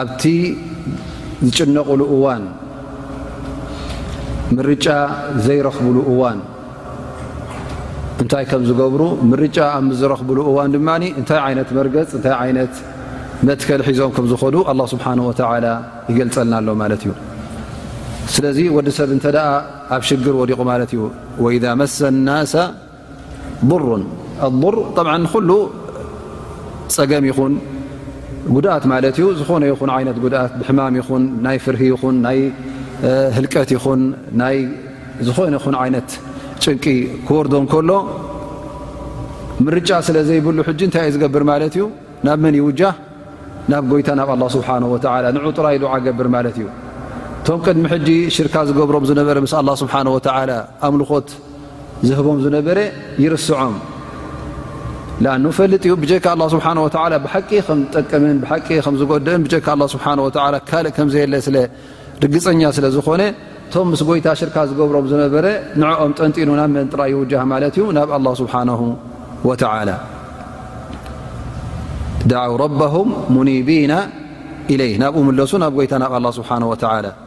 ኣብቲ ዝጭነቕሉ እዋን ምርጫ ዘይረኽብሉ እዋን እንታይ ከም ዝገብሩ ምርጫ ኣብ ዝረኽብሉ እዋን ድማ እንታይ ዓይነት መርገፅ እንታይ ዓይነት መትከል ሒዞም ከም ዝኸዱ ኣላ ስብሓን ወተላ ይገልፀልና ኣሎ ማለት እዩ ስለዚ ወዲ ሰብ እንተ ኣብ ሽግር ወዲቑ ማለት እዩ ወኢዛ መሰ ናሰ ضሩን ኣضር ጠብዓ ንኩሉ ፀገም ይኹን ጉድኣት ማለት እዩ ዝኾነ ይኹን ዓይነት ጉድኣት ብሕማም ይኹን ናይ ፍርሂ ይኹን ናይ ህልቀት ይኹን ናይ ዝኾነ ይኹን ዓይነት ጭንቂ ክወርዶ ከሎ ምርጫ ስለ ዘይብሉ ሕጂ እንታይ እዩ ዝገብር ማለት እዩ ናብ መን ይውጃህ ናብ ጎይታ ናብ ኣላ ስብሓን ወላ ንዑ ጥራ ኢሉ ዓገብር ማለት እዩ እቶም ቅድሚ ሕጂ ሽርካ ዝገብሮም ዝነበረ ምስ ኣላ ስብሓን ወላ ኣምልኾት ዝህቦም ዝነበረ ይርስዖም ን ፈልጥ ዩ ብጀካ ኣ ስብሓ ወ ብሓቂ ከምጠቅምን ብቂ ከምዝጎድእን ብካ ኣ ስብሓ ወ ካልእ ከምዘየለ ስለ ርግፀኛ ስለ ዝኾነ እቶም ምስ ጎይታ ሽርካ ዝገብሮም ዝነበረ ንኦም ጠንጢኑ ናብ መን ጥራይ ይውጃህ ማለት እዩ ናብ ኣላ ስብሓ ወላ ዳዓው ረቦም ሙኒቢና ኢለይ ናብኡ ምለሱ ናብ ጎይታ ናብ ኣላ ስብሓ ወላ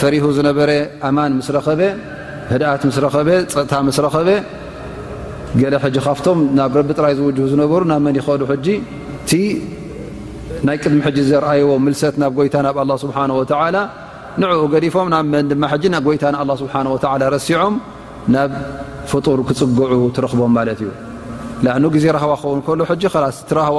ፈሪሁ ዝነበረ ኣማን ምስ ረኸበ ህድኣት ምስ ረኸበ ፀጥታ ምስ ረኸበ ገለ ሕጂ ካብቶም ናብ ረቢ ጥራይ ዝውጅሁ ዝነበሩ ናብ መን ይኸዱ ሕጂ እቲ ናይ ቅድሚ ሕጂ ዘርኣይዎ ምልሰት ናብ ጎይታ ናብ ኣላ ስብሓን ወተዓላ ንዕኡ ገዲፎም ናብ መን ድማ ሕጂ ናብ ጎይታ ንኣላ ስብሓን ወተዓላ ረሲዖም ናብ ፍጡር ክፅግዑ ትረኽቦም ማለት እዩ ላእኑ ግዜ ራህዋ ክኸውን ከሎ ሕጂ ላስ እቲ ራህዋ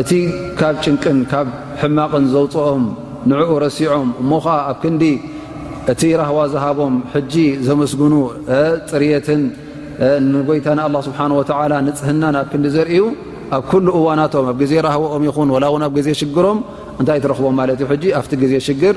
እቲ ካብ ጭንቅን ካብ ሕማቕን ዘውፅኦም ንዕኡ ረሲዖም እሞ ኸዓ ኣብ ክንዲ እቲ ራህዋ ዝሃቦም ሕጂ ዘመስግኑ ፅርትን ንጎይታና ኣላ ስብሓን ወተላ ንፅህናን ኣብ ክንዲ ዘርእዩ ኣብ ኩሉ እዋናቶም ኣብ ግዜ ራህዋኦም ይኹን ወላ እውን ኣብ ግዜ ሽግሮም እንታይ ትረኽቦም ማለት እዩ ሕጂ ኣብቲ ግዜ ሽግር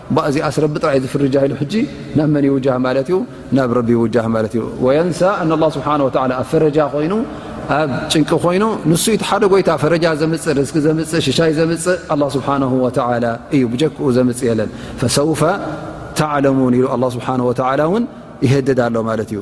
ባእ እዚኣስ ረቢ ጥራይ እዩ ዝፍርጃ ኢሉ ሕጂ ናብ መን ይውጃህ ማለት እዩ ናብ ረቢ ይውጃህ ማለት እዩ ወየንሳ ኣን ላ ስብሓን ወላ ኣብ ፈረጃ ኮይኑ ኣብ ጭንቂ ኮይኑ ንሱ ኢቲ ሓደ ጎይታ ፈረጃ ዘምፅእ ርዝኪ ዘምፅእ ሽሻይ ዘምፅእ ኣላ ስብሓን ወላ እዩ ብጀክኡ ዘምፅእ የለን ፈሰውፈ ተዕለሙን ኢሉ ኣላ ስብሓን ወላ እውን ይህድድ ኣሎ ማለት እዩ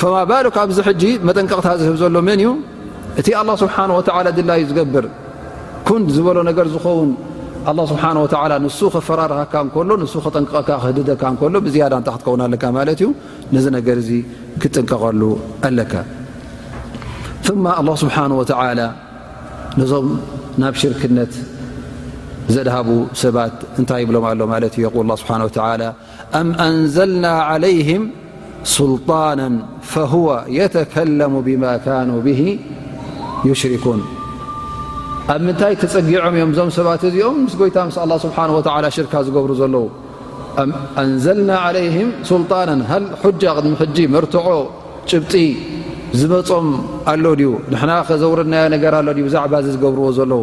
ፈማ ባሉክ ኣብዚ ሕጂ መጠንቀቕታ ዝህብ ዘሎ መን እዩ እቲ ኣላ ስብሓን ወተላ ድላዩ ዝገብር ኩን ዝበሎ ነገር ዝኸውን ኣላ ስብሓን ወተላ ንሱ ከፈራርሃካ እንከሎ ንሱ ከጠንቀቐካ ክህድደካ እንከሎ ብዝያዳ እንታይ ክትከውን ኣለካ ማለት እዩ ነዚ ነገር እዚ ክትጥንቀቐሉ ኣለካ ማ ኣላ ስብሓን ወተላ ነዞም ናብ ሽርክነት ዘድሃቡ ሰባት እንታይ ይብሎም ኣሎ ማለት እዩ የቁል ስብሓን ወተላ ኣም ኣንዘልና ዓለይህም ሱልጣና ፈሁወ የተከለሙ ብማ ካኑ ብ ዩሽርኩን ኣብ ምንታይ ተፀጊዖም እዮም እዞም ሰባት እዚኦም ምስ ጎይታ ምስ ኣላ ስብሓን ወላ ሽርካ ዝገብሩ ዘለዉ ኣም ኣንዘልና ዓለይህም ሱልጣና ሃል ጃ ቅድሚ ሕጂ መርትዖ ጭብጢ ዝመፆም ኣሎ ድዩ ንሕና ከዘውረድናዮ ነገር ኣሎ ዩ ብዛዕባ እዚ ዝገብርዎ ዘለዉ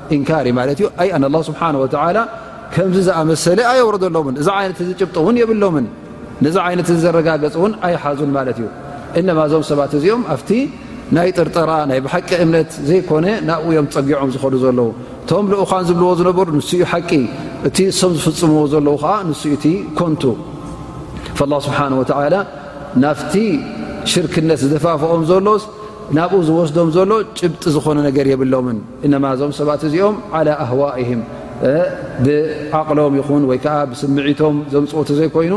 ኢንካሪ ማለት እዩ ኣይ ኣን ኣላ ስብሓን ወተላ ከምዚ ዝኣመሰለ ኣየውረደሎምን እዚ ዓይነት እዚ ጭብጢ እውን የብሎምን ነዚ ዓይነት እዚ ዘረጋገፅ እውን ኣይሓዙን ማለት እዩ እነማ እዞም ሰባት እዚኦም ኣብቲ ናይ ጥርጠራ ናይ ብሓቂ እምነት ዘይኮነ ናብኡ እዮም ፀጊዖም ዝኸዱ ዘለዉ እቶም ልኡኻን ዝብልዎ ዝነበሩ ንስ ዩ ሓቂ እቲ እሶም ዝፍፅምዎ ዘለዉ ከዓ ንስ እቲ ኮንቱ ላ ስብሓን ወተላ ናብቲ ሽርክነት ዝደፋፍኦም ዘሎስ ናብኡ ዝወስዶም ዘሎ ጭብጢ ዝኾነ ነገር የብሎምን እነማ እዞም ሰባት እዚኦም ዓላ ኣህዋእህም ብዓቕሎም ይኹን ወይ ከዓ ብስምዒቶም ዘምፅኡ እቲ ዘይኮይኑ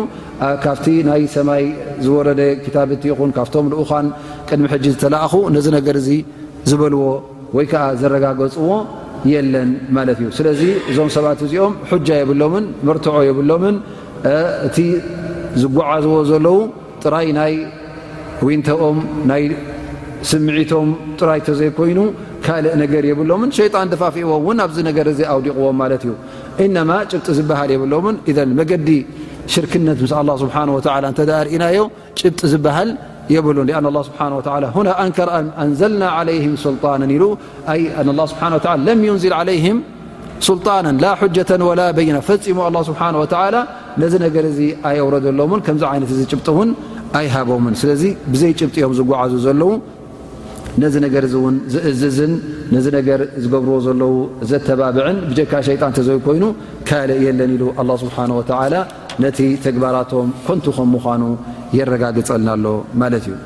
ካብቲ ናይ ሰማይ ዝወረደ ክታብቲ ይኹን ካብቶም ልኡኻን ቅድሚ ሕጂ ዝተላእኹ ነዚ ነገር እዚ ዝበልዎ ወይ ከዓ ዘረጋገፅዎ የለን ማለት እዩ ስለዚ እዞም ሰባት እዚኦም ሑጃ የብሎምን መርትዖ የብሎምን እቲ ዝጓዓዝዎ ዘለዉ ጥራይ ናይ ዊንተኦም ናይ ስምዒቶም ጥራይ ተዘይኮይኑ ካልእ ነገር የብሎምን ሸይጣን ደፋፊእዎ እውን ኣብዚ ነገር እዚ ኣውዲቕዎም ማለት እዩ እነማ ጭብጢ ዝበሃል የብሎምን እዘን መገዲ ሽርክነት ምስ ኣላ ስብሓን ወላ እንተ ርእናዮ ጭብጢ ዝበሃል የብሉ ን ኣላ ስብሓን ወላ ሁና ኣንከር ኣንዘልና ዓለይህም ስልጣንን ኢሉ ኣይ ኣላ ስብሓን ወላ ለም ዩንዝል ዓለይህም ሱልጣንን ላ ጀተን ወላ በይና ፈፂሙ ኣ ስብሓ ወላ ነዚ ነገር እዚ ኣይውረደሎምን ከምዚ ዓይነት እዚ ጭብጢ እውን ኣይሃቦምን ስለዚ ብዘይ ጭብጢ እዮም ዝጓዓዙ ዘለዉ ነዚ ነገር እዚ እውን ዝእዝዝን ነዚ ነገር ዝገብርዎ ዘለዉ ዘተባብዕን ብጀካ ሸይጣን እተዘይኮይኑ ካልእ የለን ኢሉ ኣላ ስብሓ ወላ ነቲ ተግባራቶም ኮንቱ ከም ምዃኑ የረጋግፀልና ኣሎ ማለት እዩ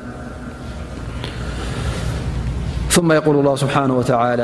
ማ የል ስብሓ ወላ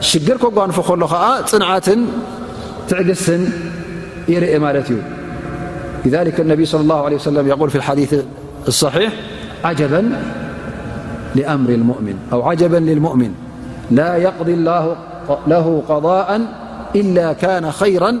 شجركجنفل نعة تعج ر مالت ي لذلك النبي صلى الله عليه وسلم يول في الحديث الصحيح اأر اؤأوعجبا للمؤمن لا يقضي اله قضاء إلا كان خيرا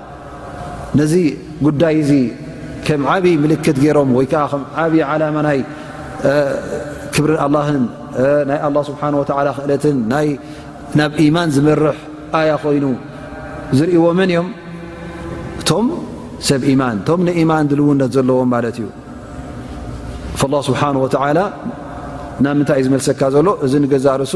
ነዚ ጉዳይ እዚ ከም ዓብዪ ምልክት ገይሮም ወይ ከዓ ከም ዓብዪ ዓላማ ናይ ክብሪ ኣላህን ናይ ኣላ ስብሓን ወተዓላ ክእለትን ናይ ናብ ኢማን ዝመርሕ ኣያ ኮይኑ ዝርእዎ መን እዮም እቶም ሰብ ኢማን እቶም ንኢማን ድልውነት ዘለዎም ማለት እዩ ላ ስብሓን ወተዓላ ናብ ምንታይ እዩ ዝመልሰካ ዘሎ እዚ ንገዛ ርእሱ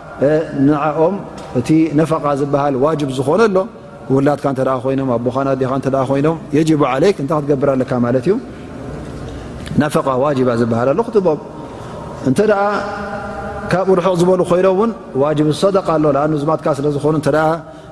ንዓኦም እቲ ነፈቃ ዝበሃል ዋጅብ ዝኾነ ኣሎ ውላድካ እተ ኮይኖም ኣቦኻን ኣዴኻ እተ ኮይኖም የጅቡ ዓለይክ እንታይ ክትገብር ኣለካ ማለት እዩ ነፈቃ ዋጅባ ዝበሃል ኣሎ ክትቦም እንተ ደኣ ካብኡ ርሑቕ ዝበሉ ኮይኖም እውን ዋጅብ ዝሰደቃ ኣሎ ኣ ዝማትካ ስለዝኾኑ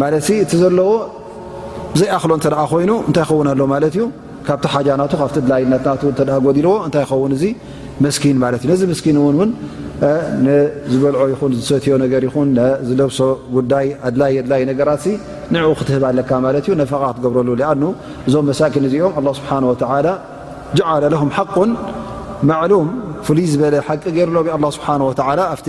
ማለትሲ እቲ ዘለዎ ዘይኣኽሎ እተ ኮይኑ እንታይ ይኸውን ኣሎ ማለት እዩ ካብቲ ሓጃ ናቱ ካብቲ ድላይነት ናቱ እተ ጎዲልዎ እንታይ ይኸውን እዚ መስኪን ማለት እዩ ነዚ ምስኪን እውን እውን ንዝበልዖ ይኹን ዝሰትዮ ነገር ይኹን ዝለብሶ ጉዳይ ኣድላይ ኣድላይ ነገራትሲ ንዕኡ ክትህብ ኣለካ ማለት እዩ ነፈቓ ክትገብረሉ ኣኑ እዞም መሳኪን እዚኦም ኣላ ስብሓን ወተላ ጀዓለ ለሁም ሓቁን ማዕሉም ፍሉይ ዝበለ ሓቂ ገይሩሎም ዩ ኣላ ስብሓን ወተላ ኣብቲ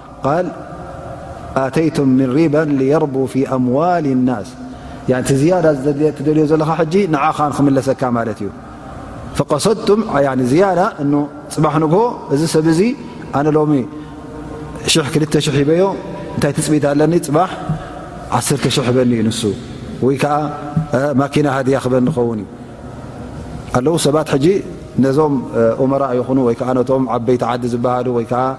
ቃል ኣተይቱም ምን ሪባ ሊየርቡ ፊ ኣምዋል ናስ ቲ ዝያዳ ትደልዮ ዘለኻ ሕጂ ንዓኻ ንክምለሰካ ማለት እዩ ፈቀሰድቱም ዝያዳ እ ፅባሕ ንግሆ እዚ ሰብ እዚ ኣነ ሎሚ ሽሕ ክልተ ሽሕ ሂበዮ እንታይ ትፅቢት ኣለኒ ፅባሕ ዓሰርተ ሽሕ ህበኒ እዩ ንሱ ወይ ከዓ ማኪና ሃድያ ክበኒ ኸውን እዩ ኣለዉ ሰባት ሕጂ ነዞም ኡመራ ይኹኑ ወይዓ ነቶም ዓበይቲ ዓዲ ዝበሃሉ ወይዓ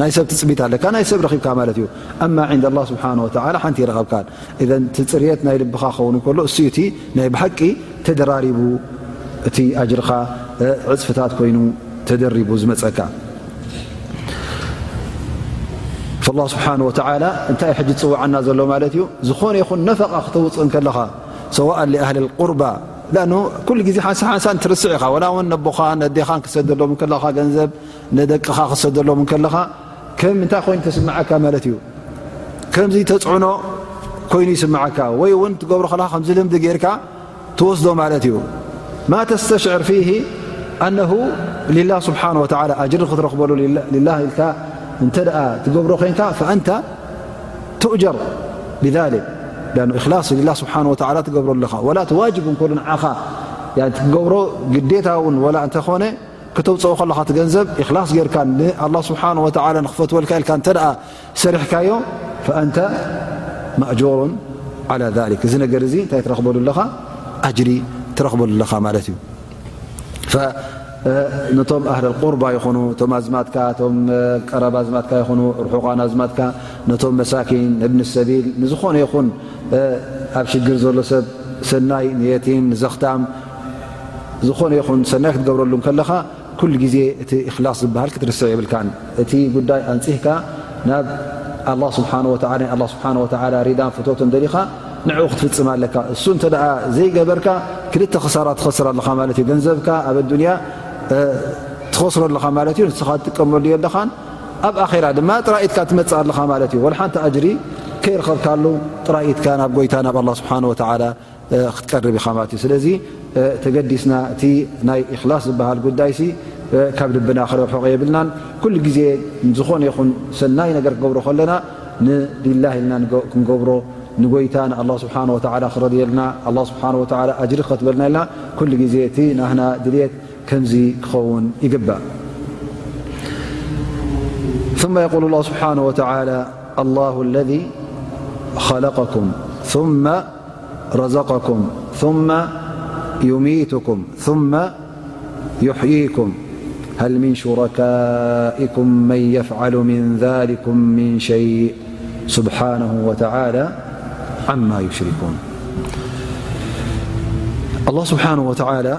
ናይ ሰብ ትፅቢት ኣለካ ናይ ሰብ ረኺብካ ማለት እዩ ኣማ ንዳ ላ ስብሓ ወላ ሓንቲ ይረኸብካ እዘ ትፅርት ናይ ልብኻ ክኸውን ከሎ እሱ እቲ ናይ ብሓቂ ተደራሪቡ እቲ ኣጅርኻ ዕፅፍታት ኮይኑ ተደሪቡ ዝመፀካ ላ ስብሓ ወላ እንታይ ዩ ሕጂ ዝፅዋዓና ዘሎ ማለት እዩ ዝኾነ ይኹን ነፈቓ ክተውፅእ ከለኻ ሰዋእ ኣህሊ ቁርባ ኩሉ ግዜ ሓንሳ ሓንሳ ትርስዕ ኢኻ ላ ውን ነቦኻን ነዴኻን ክሰደሎም ከለኻ ገንዘብ ንደቅኻ ክትሰደሎም ከለኻ ከም እንታይ ኮይኑ ተስምዓካ ማለት እዩ ከምዚ ተፅዕኖ ኮይኑ ይስምዓካ ወይ እውን ትገብሮ ከለካ ከምዚ ልምዲ ጌርካ ትወስዶ ማለት እዩ ማ ተስተሽዕር ፊሂ ኣነሁ ልላ ስብሓን ወተላ ኣጅሪ ክትረክበሉ ልላ ኢልካ እንተ ትገብሮ ኮንካ ፈእንተ ትእጀር ብሊክ እክላስ ልላ ስብሓ ወላ ትገብሮ ኣለካ ወላ ተዋጅብ እንከሉ ንዓኻ ትገብሮ ግዴታ እውን ወላ እንተኾነ ክተውፅኦ ከለኻ እቲ ገንዘብ እክላስ ጌርካ ንኣላ ስብሓን ወተላ ንክፈትወልካ ኢልካ እንተ ሰሪሕካዮ ፈእንተ ማእጆሮን ዓላ ሊክ እዚ ነገር እዚ እንታይ ትረኽበሉ ኣለኻ ኣጅሪ ትረኽበሉ ኣለኻ ማለት እዩ ነቶም ኣህል ቁርባ ይኹኑ እቶም ኣዝማትካ እቶም ቀረባ ኣዝማትካ ይኹኑ ርሑቃን ኣዝማትካ ነቶም መሳኪን እብኒ ሰቢል ንዝኾነ ይኹን ኣብ ሽግር ዘሎ ሰብ ሰናይ ንየቲም ንዘኽታም ዝኾነ ይኹን ሰናይ ክትገብረሉ ከለኻ ኩሉ ግዜ እቲ እኽላስ ዝበሃል ክትርስዕ የብልካን። እቲ ጉዳይ ኣንጺህካ ናብ ኣላህ ስብሓን ወተዓላ ናይ ኣላህ ስብሓን ወተዓላ ሪዳን ፍቶትን ደሊኻ ንዕኡ ክትፍጽም ኣለካ። እሱ እንተ ደኣ ዘይገበርካ ክልተ ክሳራ ትኸስር ኣለኻ ማለት እዩ። ገንዘብካ ኣብ ኣዱንያ ትኸስሮ ኣለኻ ማለት እዩ፣ ንስኻ ትጥቀመሉ የለኻን፣ ኣብ ኣኼራ ድማ ጥራይ ኢትካ ትመጽእ ኣለኻ ማለት እዩ። ወላ ሓንቲ ኣጅሪ ከይረኸብካሉ ጥራይ ኢትካ ናብ ጎይታ ናብ ኣላህ ስብሓን ወተዓላ ክትቀርብ ኢኻ ማለት እዩ ስለዚ ተገዲስና እቲ ናይ እክላስ ዝበሃል ጉዳይ ሲ ካብ ልብና ክረርሕቆ የብልናን ኩሉ ግዜ ዝኾነ ይኹን ሰናይ ነገር ክገብሮ ከለና ንሊላ ኢልና ክንገብሮ ንጎይታ ንኣላ ስብሓ ወ ክረድየልና ኣ ስብሓ ወ ኣጅሪ ክኸትበልና ኢልና ኩሉ ግዜ እቲ ናህና ድልት ከምዚ ክኸውን ይግባእ ثመ የقል ላ ስብሓ ወ ኣላ ለذ ኸለقኩም ركم م يميتكم ثم يحييكم هل من شركائكم من يفعل من ذلكم من شيء سنه تعلى يرون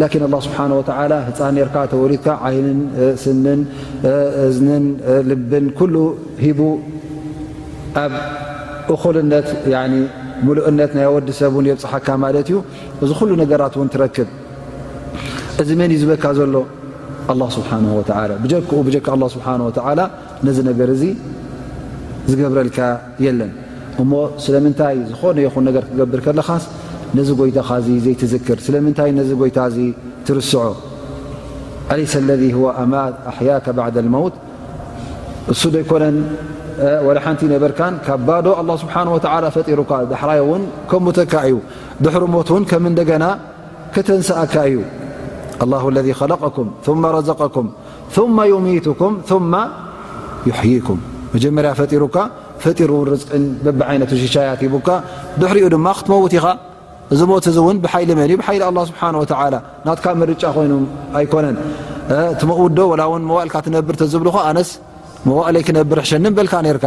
ላኪን ኣላ ስብሓን ወተላ ህፃን ነርካ ተወሊድካ ዓይንን ስንን እዝንን ልብን ኩሉ ሂቡ ኣብ እኹልነት ሙሉእነት ናይ ወዲ ሰብ ን የብፅሓካ ማለት እዩ እዚ ኩሉ ነገራት እውን ትረክብ እዚ መን እዩ ዝበካ ዘሎ ኣላ ስብሓን ወላ ብጀክኡ ብጀካ ኣ ስብሓን ወተላ ነዚ ነገር እዚ ዝገብረልካ የለን እሞ ስለምንታይ ዝኾነ ይኹን ነገር ክትገብር ከለኻስ ነዚ ጎይታኻ እዚ ዘይትዝክር ስለምንታይ ነዚ ጎይታ እዚ ትርስዖ ኣለይሰ ለذ ሁወ ኣሕያከ ባዕደ ልመውት እሱ ዶይኮነን ወላ ሓንቲ ነበርካን ካብ ባዶ ኣላ ስብሓን ወተዓላ ፈጢሩካ ዳሕራይ እውን ከሙተካ እዩ ድሕሪ ሞት እውን ከም እንደገና ከተንስእካ እዩ ኣላ ለذ ኸለቀኩም ثመ ረዘቀኩም ثመ ዩሚቱኩም ثመ ዩሕይኩም መጀመርያ ፈጢሩካ ፈጢሩ ውን ርዝቅን በብዓይነቱ ሽሻያት ሂቡካ ድሕሪኡ ድማ ክትመውት ኢኻ እዚ ሞት እዚ እውን ብሓይሊ መን እዩ ብሓይሊ ኣላ ስብሓን ወተላ ናትካ ምርጫ ኮይኑ ኣይኮነን ትመውዶ ወላ ውን መዋእልካ ትነብር ተዝብልኹ ኣነስ መዋእለይ ክነብር ሕሸኒ በልካ ነርካ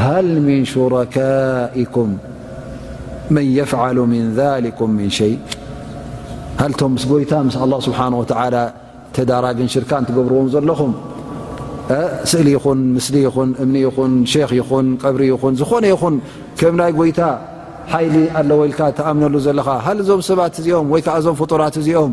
ሃል ምን ሹረካኢኩም መን የፍዓሉ ምን ዛሊኩም ምን ሸይ ሃልቶም ምስ ጎይታ ምስ ኣላ ስብሓን ወተዓላ ተዳራግን ሽርካን ትገብርዎም ዘለኹም ስእሊ ይኹን ምስሊ ይኹን እምኒ ይኹን ክ ይኹን ቀብሪ ይኹን ዝኾነ ይኹን ከም ናይ ጎይታ ሓይሊ ኣለወኢልካ ተኣምነሉ ዘለኻ ሃልዞም ሰባት እዚኦም ወይከዓ እዞም ፍጡራት እዚኦም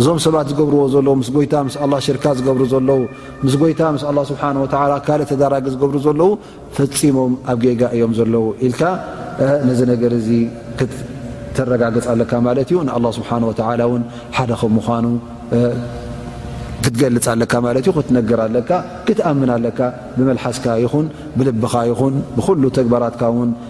እዞም ሰባት ዝገብርዎ ዘለዉ ምስ ጎይታ ምስ ኣላ ሽርካ ዝገብሩ ዘለዉ ምስ ጎይታ ምስ ኣላ ስብሓን ወተላ ካልእ ተዳራጊ ዝገብሩ ዘለዉ ፈፂሞም ኣብ ጌጋ እዮም ዘለዉ ኢልካ ነዚ ነገር እዚ ክትተረጋግፅ ኣለካ ማለት እዩ ንኣላ ስብሓን ወተላ እውን ሓደ ከም ምኳኑ ክትገልፅ ኣለካ ማለት እዩ ክትነግር ኣለካ ክትኣምን ኣለካ ብመልሓስካ ይኹን ብልብኻ ይኹን ብኩሉ ተግባራትካ ውን